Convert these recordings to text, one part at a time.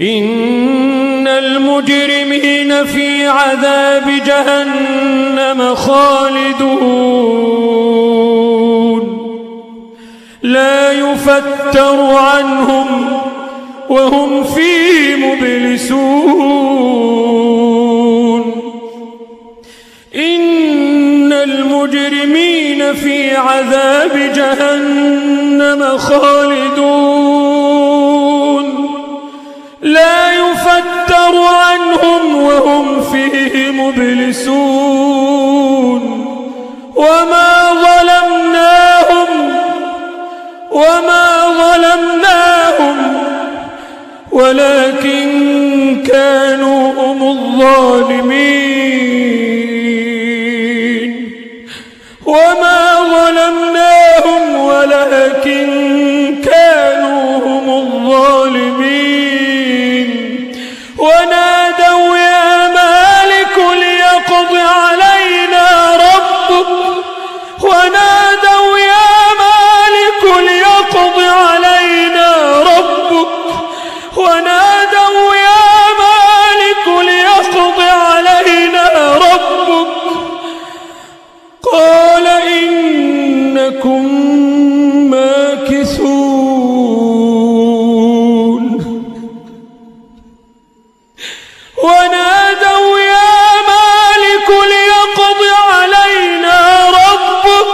إن المجرمين في عذاب جهنم خالدون. لا يفتر عنهم وهم فيه مبلسون. إن المجرمين في عذاب جهنم خالدون. وهم فيه مبلسون وما ظلمناهم وما ظلمناهم ولكن كانوا هم الظالمين. وما ظلمناهم ولكن ونادوا يا مالك ليقض علينا ربك. قال إنكم ماكثون. ونادوا يا مالك ليقض علينا ربك.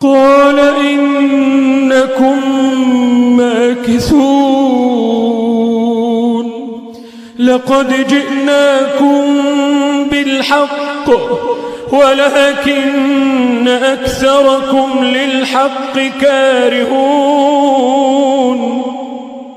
قال إنكم ماكثون لقد جئناكم بالحق ولكن أكثركم للحق كارهون.